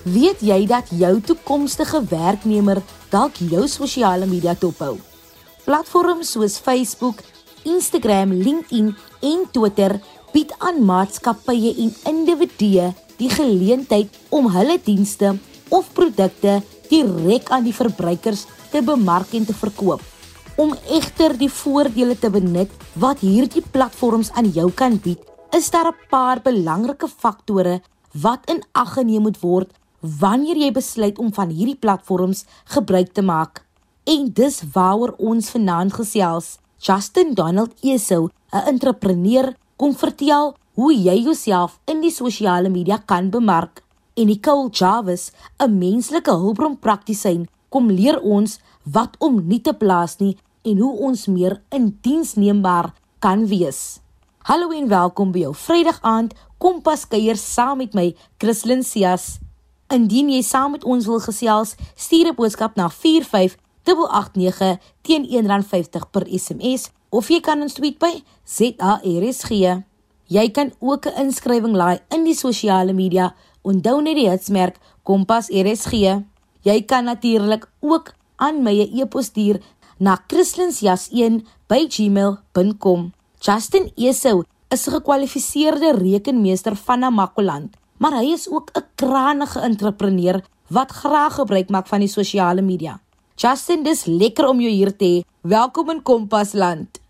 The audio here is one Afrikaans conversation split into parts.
Weet jy dat jou toekomstige werknemer dalk jou sosiale media dophou? Platforms soos Facebook, Instagram, LinkedIn en Twitter bied aan maatskappye en individue die geleentheid om hulle dienste of produkte direk aan die verbruikers te bemark en te verkoop. Om egter die voordele te benut wat hierdie platforms aan jou kan bied, is daar 'n paar belangrike faktore wat in ag geneem moet word wanneer jy besluit om van hierdie platforms gebruik te maak. En dis waaroor ons vanaand gesels. Justin Donald Eso, 'n entrepreneur, kom vertel hoe jy jouself in die sosiale media kan bemark. En Nicole Jarvis, 'n menslike hulpbron praktisyn, kom leer ons wat om nie te plaas nie en hoe ons meer indiensneembaar kan wees. Hallo en welkom by jou Vrydag aand Kompas kuier saam met my Christlyn Cias. Indien jy saam met ons wil gesels, stuur 'n boodskap na 45889 teen R1.50 per SMS of jy kan ons tweet by ZARSG. Jy kan ook 'n inskrywing laai in die sosiale media. Onthou net die hitsmerk Kompas RSG. Jy kan natuurlik ook aan my 'n e-pos stuur na christlinsjas1@gmail.com. Justin Esau is 'n gekwalifiseerde rekenmeester van Namakoland maar hy is ook 'n krangige entrepreneur wat graag gebruik maak van die sosiale media. Justin, dis lekker om jou hier te hê. Welkom in Kompasland.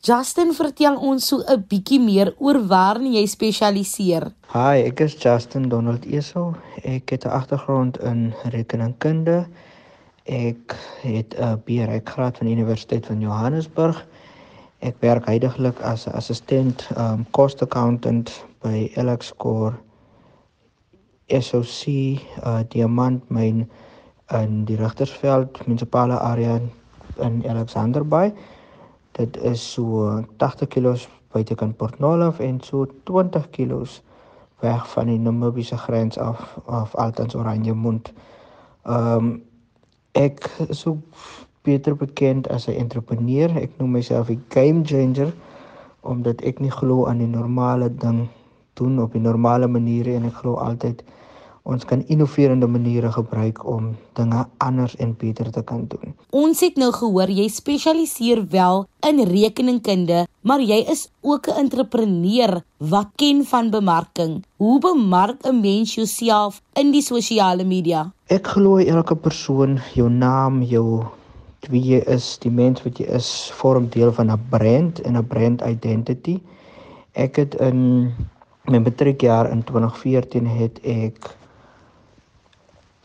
Justin, vertel ons so 'n bietjie meer oor waar jy spesialiseer. Hi, ek is Justin Donald Esel. Ek het 'n agtergrond in rekeningkunde. Ek het 'n BRI graad van die Universiteit van Johannesburg. Ek werk heidaglik as 'n assistent um cost accountant by Elixcore SOC uh diamant myn in die Rigtersveld munisipale area in Alexander Bay. Dit is so 80 km buitekant Port Nolloth en so 20 km weg van die Namibiese grens af af Altans Oranjemund. Um ek ook beter bekend as 'n entrepreneur. Ek noem myself 'n game changer omdat ek nie glo aan die normale ding doen op die normale maniere en ek glo altyd ons kan innoverende maniere gebruik om dinge anders en beter te kan doen. Ons het nou gehoor jy spesialiseer wel in rekeningkunde, maar jy is ook 'n entrepreneur wat ken van bemarking. Hoe bemark 'n mens jouself in die sosiale media? Ek glo elke persoon, jou naam, jou wie jy is, die mens wat jy is, vorm deel van 'n brand en 'n brand identity. Ek het in my matriekjaar in 2014 het ek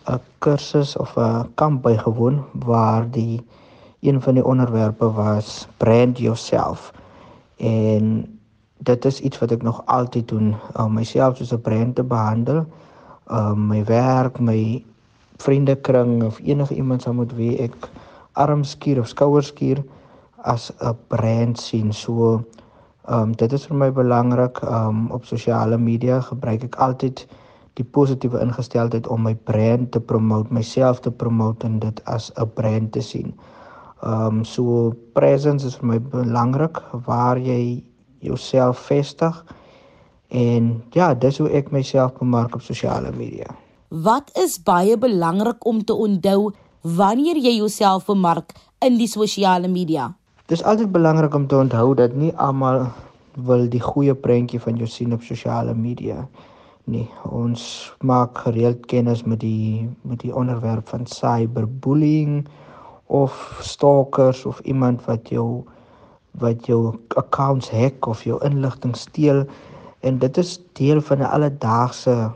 'n kursus of 'n kamp bygewoon waar die een van die onderwerpe was brand yourself. En dit is iets wat ek nog altyd doen om myself soos 'n brand te behandel. Um my werk, my vriendekring of enige iemand sou moet wie ek armskuur of skouerskuur as 'n brand sien. So um dit is vir my belangrik um op sosiale media gebruik ek altyd die positiewe ingesteldheid om my brand te promote, myself te promote en dit as 'n brand te sien. Ehm um, so presence is vir my belangrik waar jy jouself vestig en ja, dis hoe ek myself bemark op sosiale media. Wat is baie belangrik om te onthou wanneer jy jouself bemark in die sosiale media? Dis altyd belangrik om te onthou dat nie almal wil die goeie prentjie van jou sien op sosiale media nie nie. Ons maak gereeld kennis met die met die onderwerp van cyberbullying of stalkers of iemand wat jou wat jou accounts hack of jou inligting steel en dit is deel van 'n alledaagse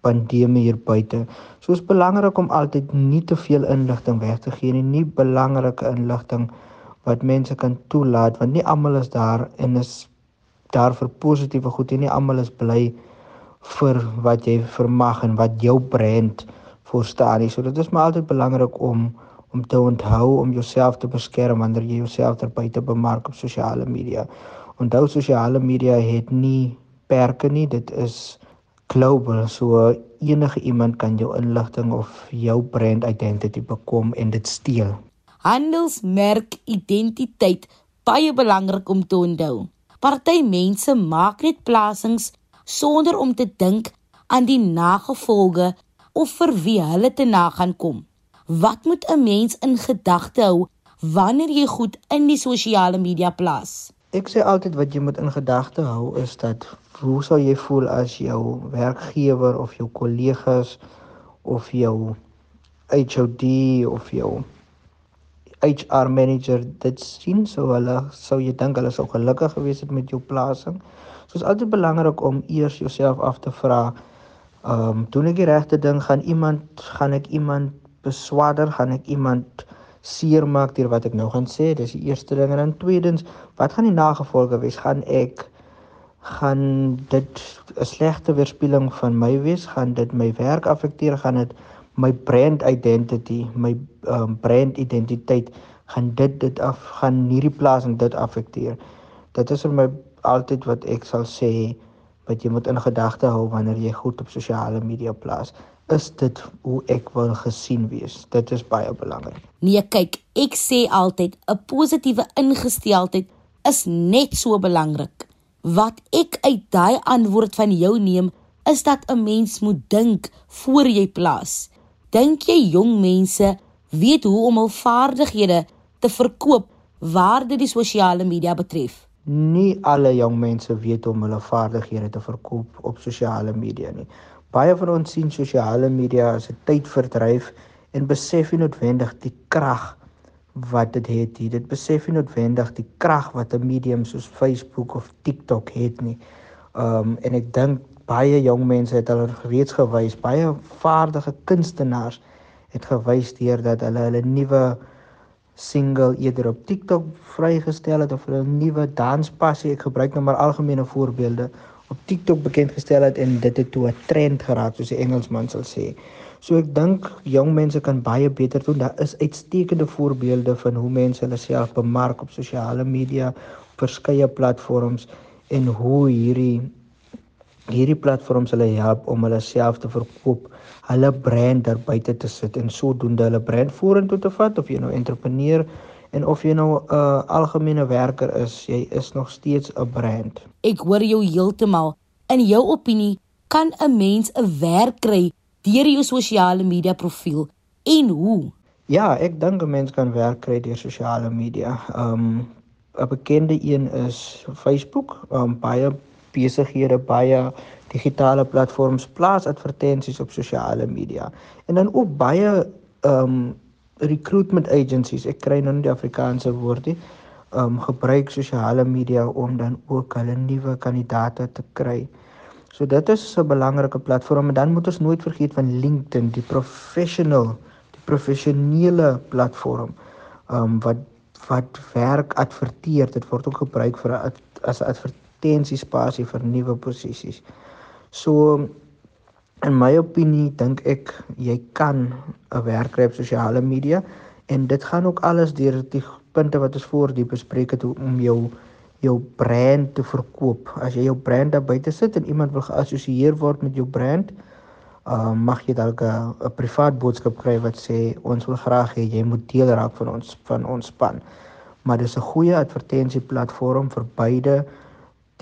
pandemie hier buite. So is belangrik om altyd nie te veel inligting weg te gee nie, nie belangrike inligting wat mense kan toelaat want nie almal is daar en is daar vir positiewe goed en nie almal is bly vir wat jy vermag en wat jou brand voorstaan. So dit is maar altyd belangrik om om te onthou om jouself te beskerm wanneer jy jouself ter buite bemark op sosiale media. Onthou sosiale media het nie perke nie, dit is global. So enige iemand kan jou inligting of jou brand identity bekom en dit steel. Handelsmerk identiteit baie belangrik om te onthou. Party mense maak net plasings sonder om te dink aan die nagevolge of vir wie hulle te na gaan kom. Wat moet 'n mens in gedagte hou wanneer jy goed in die sosiale media plaas? Ek sê altyd wat jy moet in gedagte hou is dat hoe sou jy voel as jou werkgewer of jou kollegas of jou HOD of jou HR manager dit sien sou hulle sou jy dink hulle sou gelukkig gewees het met jou plasing. So is altyd belangrik om eers jouself af te vra, ehm um, doen ek die regte ding? Gaan iemand gaan ek iemand beswaarder? Gaan ek iemand seermaak deur wat ek nou gaan sê. Dis die eerste ding en dan tweedens, wat gaan die nagevolge wees? Gaan ek gaan dit 'n slegte weerspieëling van my wees? Gaan dit my werk afekteer? Gaan dit my brand identity, my um, brand identiteit gaan dit dit af gaan hierdie plasing dit afekteer. Dit is vir my altyd wat ek sal sê wat jy moet in gedagte hou wanneer jy goed op sosiale media plaas is dit hoe ek wil gesien wees. Dit is baie belangrik. Nee, kyk, ek sê altyd 'n positiewe ingesteldheid is net so belangrik. Wat ek uit daai antwoord van jou neem, is dat 'n mens moet dink voor jy plaas. Dink jy jong mense weet hoe om hul vaardighede te verkoop waar dit die sosiale media betref? Nie alle jong mense weet om hulle vaardighede te verkoop op sosiale media nie. Baie van ons sien sosiale media as 'n tydverdryf en besef nie noodwendig die krag wat dit het nie. Dit besef nie noodwendig die krag wat 'n medium soos Facebook of TikTok het nie. Um en ek dink baie jong mense het al reeds gewys, baie vaardige kunstenaars het gewys deur dat hulle hulle nuwe single eerder op TikTok vrygestel het of hulle nuwe danspassie, ek gebruik nou maar algemene voorbeelde op TikTok bekend gestel het en dit het toe 'n trend geraak soos die Engelsman sal sê. So ek dink jong mense kan baie beter doen. Daar is uitstekende voorbeelde van hoe mense hulle self bemark op sosiale media, op verskeie platforms en hoe hierdie hierdie platforms hulle help om hulle self te verkoop, hulle brand daar buite te sit en sodoende hulle brand vorentoe te vat of jy nou entrepreneur En of jy nou 'n uh, algemene werker is, jy is nog steeds 'n brand. Ek hoor jou heeltemal. In jou opinie, kan 'n mens 'n werk kry deur jou sosiale media profiel en hoe? Ja, ek dink 'n mens kan werk kry deur sosiale media. Um 'n bekende een is Facebook. Um baie besighede, baie digitale platforms plaas advertensies op sosiale media. En dan ook baie um recruitment agencies, ek kry nou nie die Afrikaanse woord nie, um gebruik sosiale media om dan ook hulle nuwe kandidaate te kry. So dit is 'n belangrike platform en dan moet ons nooit vergeet van LinkedIn, die professional, die professionele platform um wat wat werk adverteer. Dit word ook gebruik vir as 'n advertensiespasie vir nuwe posisies. So In my opinie dink ek jy kan 'n werk kry op sosiale media en dit gaan ook alles deur die punte wat ons voor die bespreek het om jou jou brand te verkoop. As jy jou brand daar buite sit en iemand wil geassosieer word met jou brand, uh, mag jy dalk 'n privaat boodskap kry wat sê ons wil graag hê jy moet deel raak van ons van ons span. Maar dis 'n goeie advertensieplatform vir beide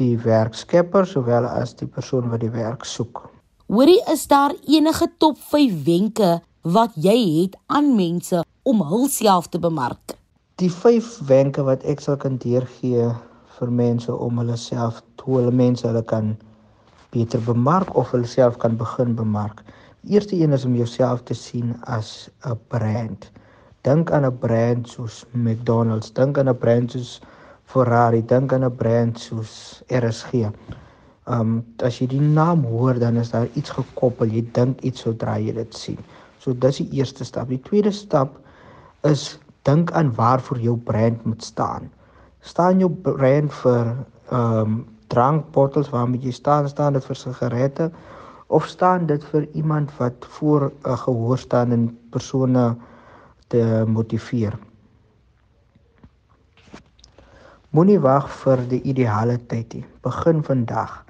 die werkskepper sowel as die persoon wat die werk soek. Hoorie, is daar enige top 5 wenke wat jy het aan mense om hulself te bemark? Die 5 wenke wat ek sal kan deurgee vir mense om hulle self toe hulle mense hulle kan beter bemark of hulle self kan begin bemark. Die eerste een is om jouself te sien as 'n brand. Dink aan 'n brand soos McDonald's, dink aan 'n brand soos Ferrari, dink aan 'n brand soos RSG. Um as jy die naam hoor dan is daar iets gekoppel. Jy dink iets sodra jy dit sien. So dis die eerste stap. Die tweede stap is dink aan waarvoor jou brand moet staan. Staan jou brand vir um drankbottels waarmee jy staan, staan dit vir sigarette of staan dit vir iemand wat voor 'n gehoorstaande persone te motiveer? Moenie wag vir die ideale tyd nie. Begin vandag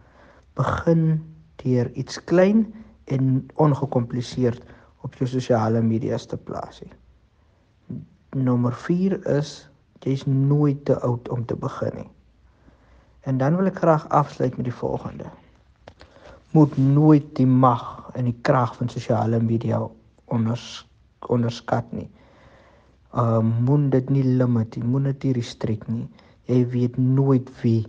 begin deur iets klein en ongekompliseerd op jou sosiale media's te plaas. Nommer 4 is jy's nooit te oud om te begin nie. En dan wil ek graag afsluit met die volgende. moet nooit die mag en die krag van sosiale media onders onderskat nie. Ehm uh, moet dit nie limit nie, moet dit nie restrict nie. Jy weet nooit wie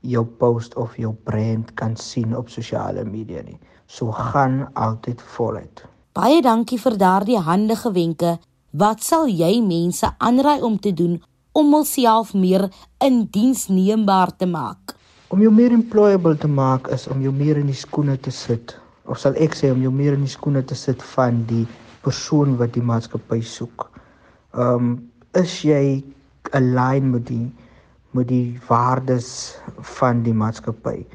jou post of jou brand kan sien op sosiale media nie. So gaan altyd voluit. Baie dankie vir daardie handige wenke. Wat sal jy mense aanraai om te doen om hulself meer indiensneembaar te maak? Om jou meer employable te maak is om jou meer in die skoene te sit. Of sal ek sê om jou meer in die skoene te sit van die persoon wat die maatskappy soek. Ehm um, is jy align met die met die waardes van die maatskappy?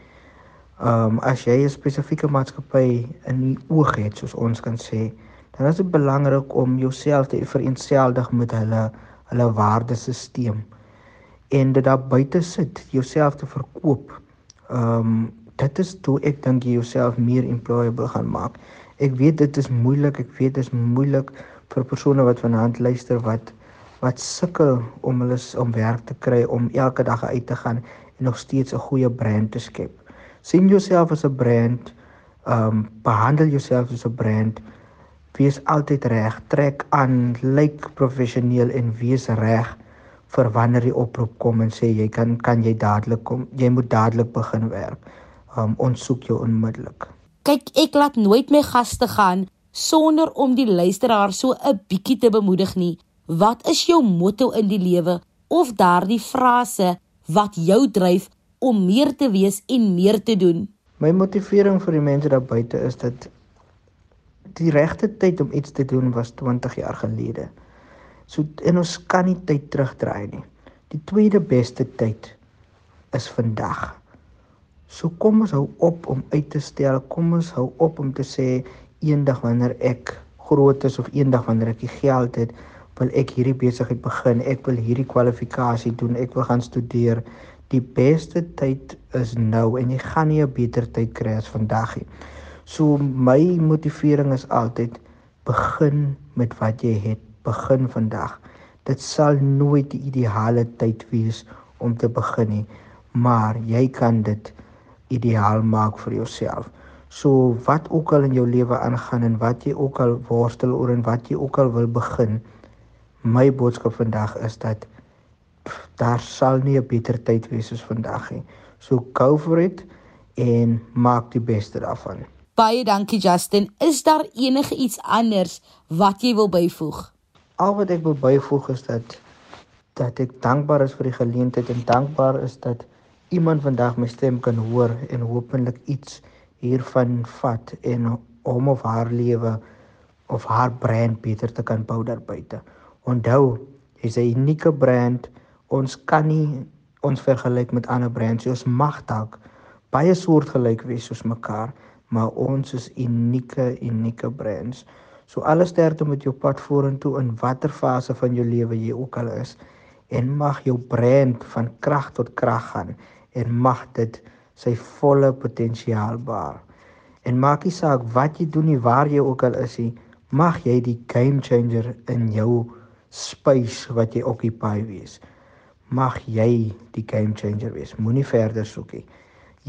Ehm um, as jy 'n spesifieke maatskappy in die oog het soos ons kan sê, dan is dit belangrik om jouself te vereenseldig met hulle hulle waardesisteem en dit daar buite sit, jouself te verkoop. Ehm um, dit is toe ek dink jy jouself meer employable gaan maak. Ek weet dit is moeilik, ek weet dit is moeilik vir persone wat vanaand luister wat wat sukkel om hulle om werk te kry om elke dag uit te gaan en nog steeds 'n goeie brand te skep. sien jouself as 'n brand, ehm um, behandel jouself as 'n brand. Wees altyd reg, trek aan, lyk professioneel en wees reg vir wanneer die oproep kom en sê jy kan kan jy dadelik kom. Jy moet dadelik begin werk. Ehm um, ons soek jou onmiddellik. Kyk, ek laat nooit my gaste gaan sonder om die luisteraar so 'n bietjie te bemoedig nie. Wat is jou motto in die lewe of daardie frase wat jou dryf om meer te wees en meer te doen? My motivering vir die mense daar buite is dat die regte tyd om iets te doen was 20 jaar gelede. So en ons kan nie tyd terugdraai nie. Die tweede beste tyd is vandag. So kom ons hou op om uit te stel. Kom ons hou op om te sê eendag wanneer ek groot is of eendag wanneer ek die geld het, wil ek hierdie besigheid begin, ek wil hierdie kwalifikasie doen, ek wil gaan studeer. Die beste tyd is nou en jy gaan nie 'n beter tyd kry as vandag nie. So my motivering is altyd begin met wat jy het, begin vandag. Dit sal nooit die ideale tyd wees om te begin nie, maar jy kan dit ideaal maak vir jouself. So wat ook al in jou lewe aangaan en wat jy ook al worstel oor en wat jy ook al wil begin, my boodskap vandag is dat daar sal nie 'n beter tyd wees as vandag nie. So go for it en maak die beste daarvan. Baie dankie Justin. Is daar enige iets anders wat jy wil byvoeg? Al wat ek wil byvoeg is dat dat ek dankbaar is vir die geleentheid en dankbaar is dat iemand vandag my stem kan hoor en hopelik iets hiervan vat en hom of haar lewe of haar brand beter te kan bou daar buite. Onthou, jy's 'n unieke brand. Ons kan nie ons vergelyk met ander brands. Ons mag dalk baie soortgelyk wees soos mekaar, maar ons is unieke, unieke brands. So alles sterkte met jou pad vorentoe in watter fase van jou lewe jy ook al is en mag jou brand van krag tot krag gaan en mag dit sy volle potensiaal baar. En maak nie saak wat jy doen nie, waar jy ook al is nie, mag jy die game changer in jou space wat jy occupy wees. Mag jy die game changer wees. Moenie verder soek nie.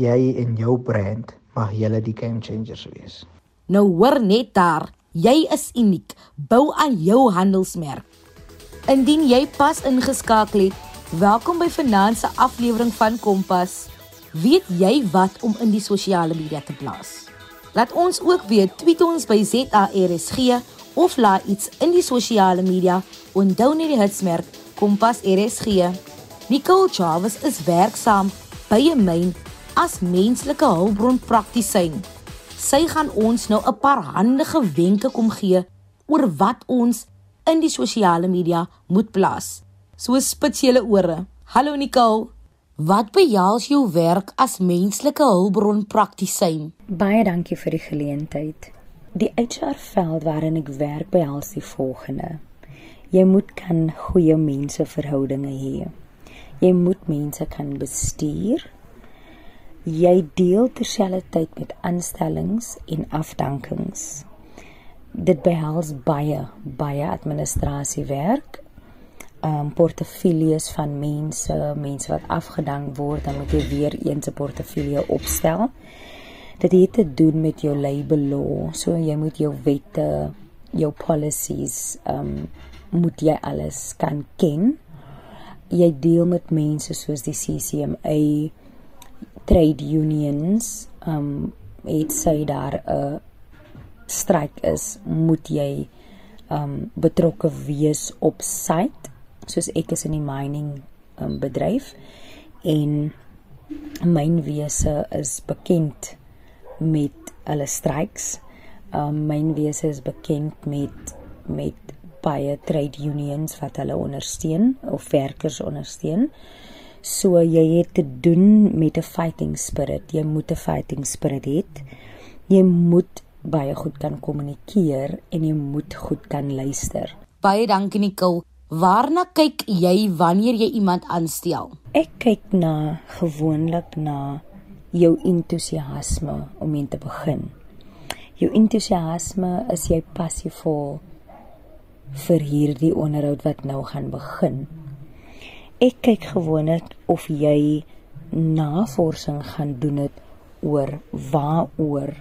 Jy en jou brand mag julle die game changers wees. Nou hoor net daar, jy is uniek. Bou aan jou handelsmerk. Indien jy pas ingeskakel het, welkom by Finanse aflewering van Kompas. Weet jy wat om in die sosiale media te plaas? Laat ons ook weet, tweet ons by ZARSG of laat iets in die sosiale media onthou net die hitsmerk Kompas RSG. Nicole Chavez is werksaam by 'n myn as menslike hulpbron praktisyn. Sy gaan ons nou 'n paar handige wenke kom gee oor wat ons in die sosiale media moet plaas. So spits julle ore. Hallo Nicole. Wat behels jou werk as menslike hulpbron praktisyn? Baie dankie vir die geleentheid. Die HR-veld waarin ek werk behels die volgende: Jy moet kan goeie menseverhoudinge hê. Jy moet mense kan bestuur. Jy deel terselfdertyd met aanstellings en afdankings. Dit behels baie baie administrasiewerk. Um portefeuilles van mense, mense wat afgedank word, dan moet jy weer eens 'n portefeulje opstel. Dit het te doen met jou labor law. So jy moet jou wette, jou policies, ehm um, moet jy alles kan ken. Jy deel met mense soos die CCMA, trade unions, ehm um, het sy daar 'n stryk is, moet jy ehm um, betrokke wees op site soos ek is in die mining um, bedryf en mynwese is bekend met hulle stryks. Um mynwese is bekend met met baie trade unions wat hulle ondersteun of werkers ondersteun. So jy het te doen met 'n fighting spirit. Jy moet 'n fighting spirit hê. Jy moet baie goed kan kommunikeer en jy moet goed kan luister. Baie dankie Nicole. Waarna kyk jy wanneer jy iemand aanstel? Ek kyk na gewoonlik na jou entoesiasme om in te begin. Jou entoesiasme is jy passievol vir hierdie onderhoud wat nou gaan begin. Ek kyk gewoonlik of jy navorsing gaan doen het oor waaroor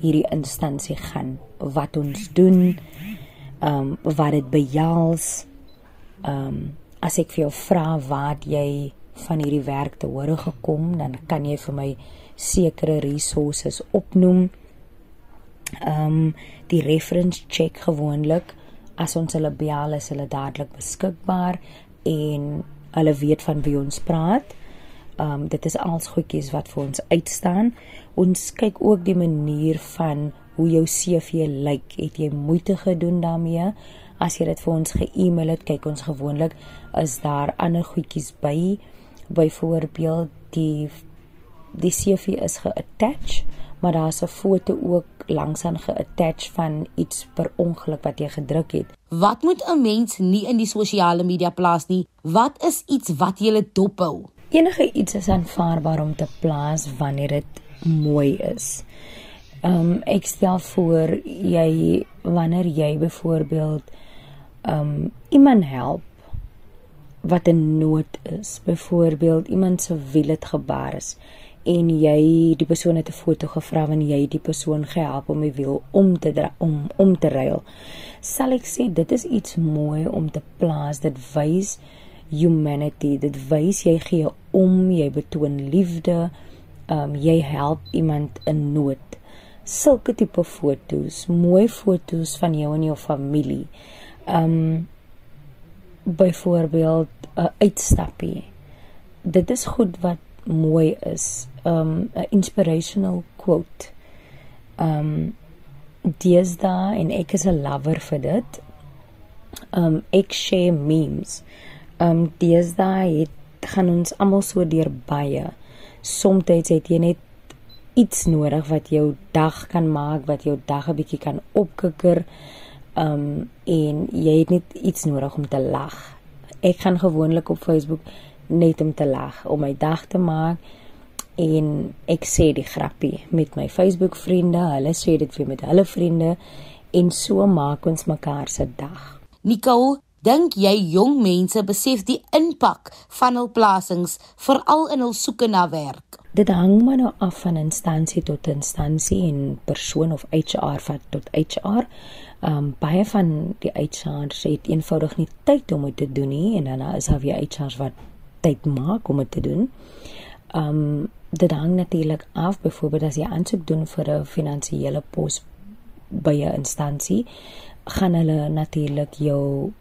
hierdie instansie gaan, wat ons doen, ehm um, wat dit behels ehm um, as ek vir jou vra wat jy van hierdie werk te hore gekom, dan kan jy vir my sekere resources opnoem. Ehm um, die reference check gewoonlik as ons hulle bel is hulle dadelik beskikbaar en hulle weet van wie ons praat. Ehm um, dit is als goedjies wat vir ons uitstaan. Ons kyk ook die manier van hoe jou CV lyk. Het jy moeite gedoen daarmee? As jy dit vir ons ge-email het, kyk ons gewoonlik is daar ander goedjies by. Byvoorbeeld die die CV is ge-attach, maar daar's 'n foto ook langsaan ge-attach van iets per ongeluk wat jy gedruk het. Wat moet 'n mens nie in die sosiale media plaas nie? Wat is iets wat jy dophou? Enige iets is aanvaarbaar om te plaas wanneer dit mooi is. Ehm um, ek stel voor jy wanneer jy byvoorbeeld um iemand help wat in nood is. Byvoorbeeld iemand se wiel het gebar is en jy die persoon het 'n foto gevra en jy die persoon gehelp om die wiel om te om om te ruil. Sal ek sê dit is iets mooi om te plaas. Dit wys humanity. Dit wys jy gee om, jy betoon liefde. Um jy help iemand in nood. Sulke tipe foto's, mooi foto's van jou en jou familie um byvoorbeeld 'n uitstappie. Dit is goed wat mooi is. Um 'n inspirational quote. Um deesdae en ek is 'n lover vir dit. Um ek share memes. Um deesdae het gaan ons almal so deur baie. Somstyds het jy net iets nodig wat jou dag kan maak, wat jou dag 'n bietjie kan opkikker um en jy het net iets nodig om te lag. Ek gaan gewoonlik op Facebook net om te lag, om my dag te maak en ek sê die grappie met my Facebook vriende, hulle sê dit vir met hulle vriende en so maak ons mekaar se dag. Nicole, dink jy jong mense besef die impak van hul plasings veral in hul soeke na werk? Dit hang maar nou af van instansie tot instansie en persoon of HR wat tot HR um baie van die HR's het eenvoudig nie tyd om dit te doen nie en dan is daar weer HR's wat tyd maak om dit te doen. Um dit hang natuurlik af byvoorbeeld as jy aansoek doen vir 'n finansiële pos by 'n instansie, gaan hulle natuurlik jou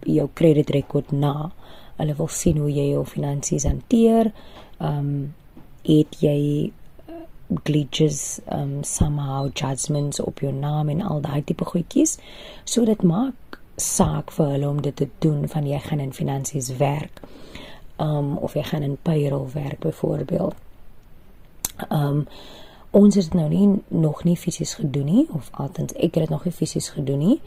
jou kredietrekord na. Hulle wil sien hoe jy jou finansies hanteer. Um het jy glitches um somehow judgments op jou naam en al daai tipe goedjies. So dit maak saak vir hulle om dit te doen van jy gaan in finansies werk. Um of jy gaan in payroll werk byvoorbeeld. Um ons het nou nie nog nie fisies gedoen nie of altens ek het dit nog nie fisies gedoen nie.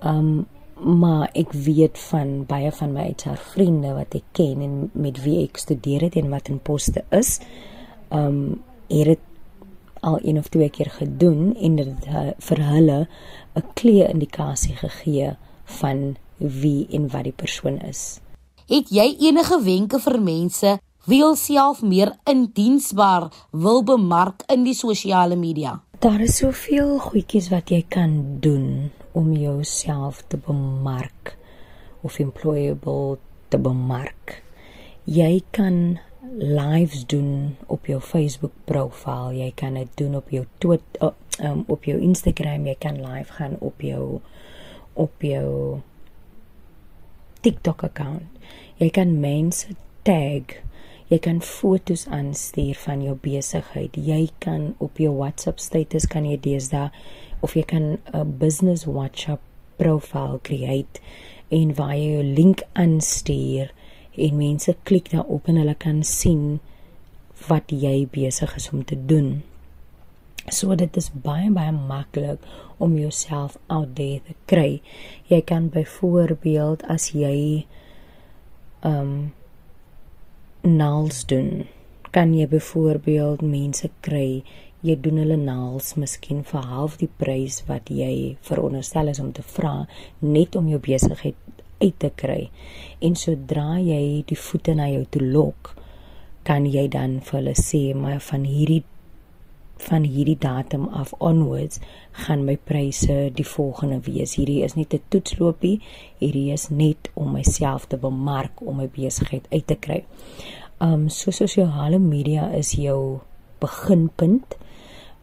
Um maar ek weet van baie van my HR vriende wat ek ken en met wie ek studeer het en wat in poste is. Um het dit al een of twee keer gedoen en dit vir hulle 'n klee indikasie gegee van wie en wat die persoon is. Het jy enige wenke vir mense wie self meer indiensbaar wil bemark in die sosiale media? Daar is soveel goedjies wat jy kan doen om jouself te bemark of employable te bemark. Jy kan lives doen op jou Facebook profiel, jy kan dit doen op jou Twitter, oh, um, op jou Instagram, jy kan live gaan op jou op jou TikTok account. Jy kan mense tag. Jy kan foto's aanstuur van jou besigheid. Jy kan op jou WhatsApp status kan jy deesdae of jy kan 'n business WhatsApp profiel create en waar jy jou link aanstuur en mense klik daarop en hulle kan sien wat jy besig is om te doen. So dit is baie baie maklik om jouself out there te kry. Jy kan byvoorbeeld as jy um nails doen, kan jy byvoorbeeld mense kry jy doen hulle nails miskien vir half die prys wat jy veronderstel is om te vra net om jou besigheid uit te kry. En sodra jy die voete na jou toe lok, kan jy dan vir hulle sê maar van hierdie van hierdie datum af onwards gaan my pryse die volgende wees. Hierdie is nie 'n toetsloopie, hierdie is net om myself te bemark om my besigheid uit te kry. Um so sosiale media is jou beginpunt.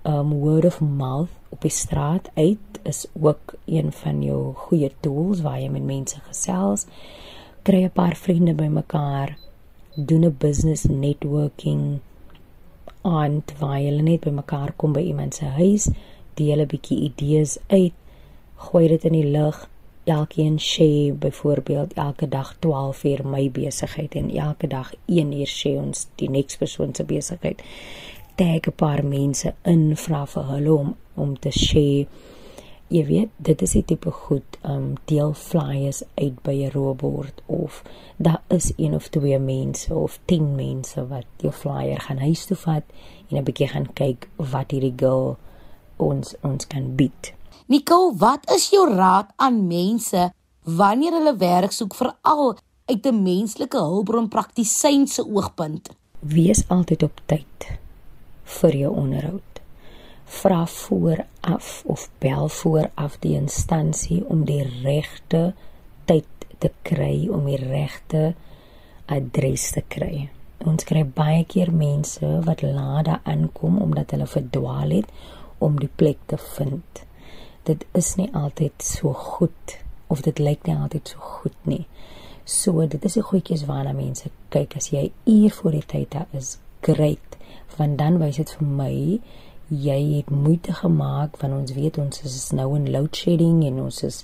Um word of mouth op die straat uit is ook een van jou goeie tools waar jy met mense gesels. Kry 'n paar vriende bymekaar, doen 'n business networking aand waar jy net bymekaar kom by iemand se huis, deel 'n bietjie idees uit, gooi dit in die lug. Elkeen share byvoorbeeld elke dag 12 uur my besigheid en elke dag 1 uur share ons die next persoon se besigheid. Tag 'n paar mense in, vra vir hulle om om te share. Jy weet, dit is die tipe goed, um deel flyers uit by 'n robot of daar is een of twee mense of 10 mense wat jou flyer gaan huis toe vat en 'n bietjie gaan kyk wat hierdie girl ons ons kan bied. Nicole, wat is jou raad aan mense wanneer hulle werk soek veral uit 'n menslike hulpbron praktisyn se oogpunt? Wees altyd op tyd vir jou onderhoud vra vooraf of bel vooraf die instansie om die regte tyd te kry om die regte adres te kry. Ons kry baie keer mense wat daar aankom omdat hulle verdwaal het om die plek te vind. Dit is nie altyd so goed of dit lyk nie altyd so goed nie. So dit is die goedjies waarna mense kyk as jy uur voor die tyd daar is. Great, want dan wys dit vir my jy het moeite gemaak want ons weet ons is nou in load shedding en ons is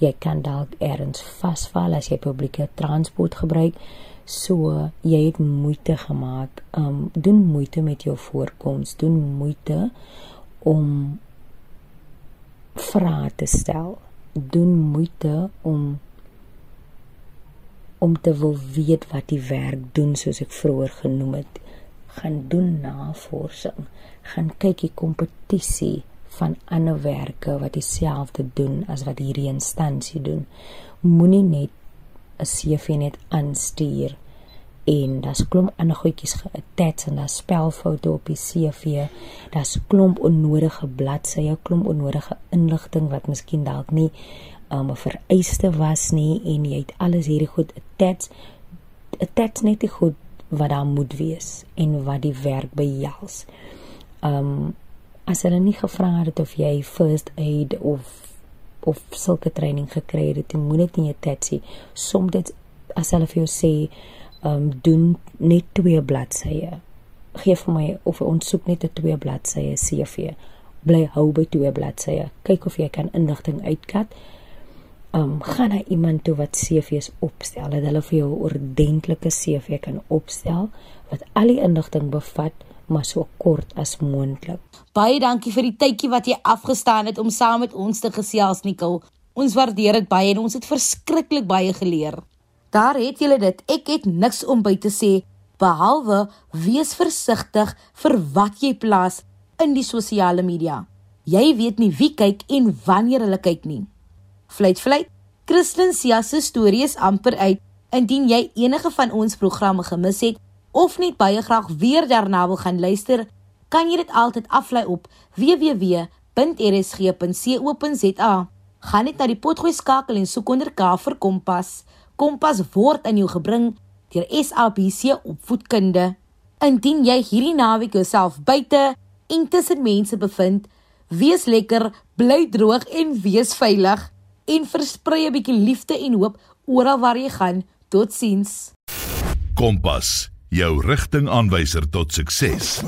jy kan dalk ergens vasval as jy publieke transport gebruik. So jy het moeite gemaak um doen moeite met jou voorkoms doen moeite om vrae te stel doen moeite om om te wil weet wat die werk doen soos ek vroeër genoem het gaan doen navorsing, gaan kyk die kompetisie van ander werke wat dieselfde doen as wat hierdie instansie doen. Moenie net 'n CV net aanstuur en daar's klomp ander goedjies geattach en daar's spelfoute op die CV. Daar's klomp onnodige bladsye, klomp onnodige inligting wat miskien dalk nie um, 'n vereiste was nie en jy het alles hierdie goed attach attach net die goed wat daar moet wees en wat die werk behels. Um as hulle nie gevra het of jy first aid of of sulke training gekry het, jy moet dit in jou tetsie. Soms dit as hulle vir jou sê um doen net twee bladsye. Geef vir my of ons soek net 'n twee bladsye CV. Bly hou by twee bladsye. Kyk of jy kan inligting uitkat um, gaan na iemand toe wat CV's opstel dat hulle vir jou 'n ordentlike CV kan opstel wat al die inligting bevat maar so kort as moontlik. Baie dankie vir die tydjie wat jy afgestaan het om saam met ons te gesels Nicole. Ons waardeer dit baie en ons het verskriklik baie geleer. Daar het julle dit. Ek het niks om by te sê behalwe wees versigtig vir wat jy plaas in die sosiale media. Jy weet nie wie kyk en wanneer hulle kyk nie. Fluit fluit. Christlyn Sia se storie is amper uit. Indien jy enige van ons programme gemis het of net baie graag weer daarna wil gaan luister, kan jy dit altyd aflaai op www.rsg.co.za. Gaan net na die potgooi skakel en soek onder K vir Kompas. Kompas word aan jou gebring deur SABC Opvoedkunde. Indien jy hierdie naweek jouself buite en tussen mense bevind, wees lekker, bly droog en wees veilig en versprei 'n bietjie liefde en hoop oral waar jy gaan. Totsiens. Kompas, jou rigtingaanwyser tot sukses.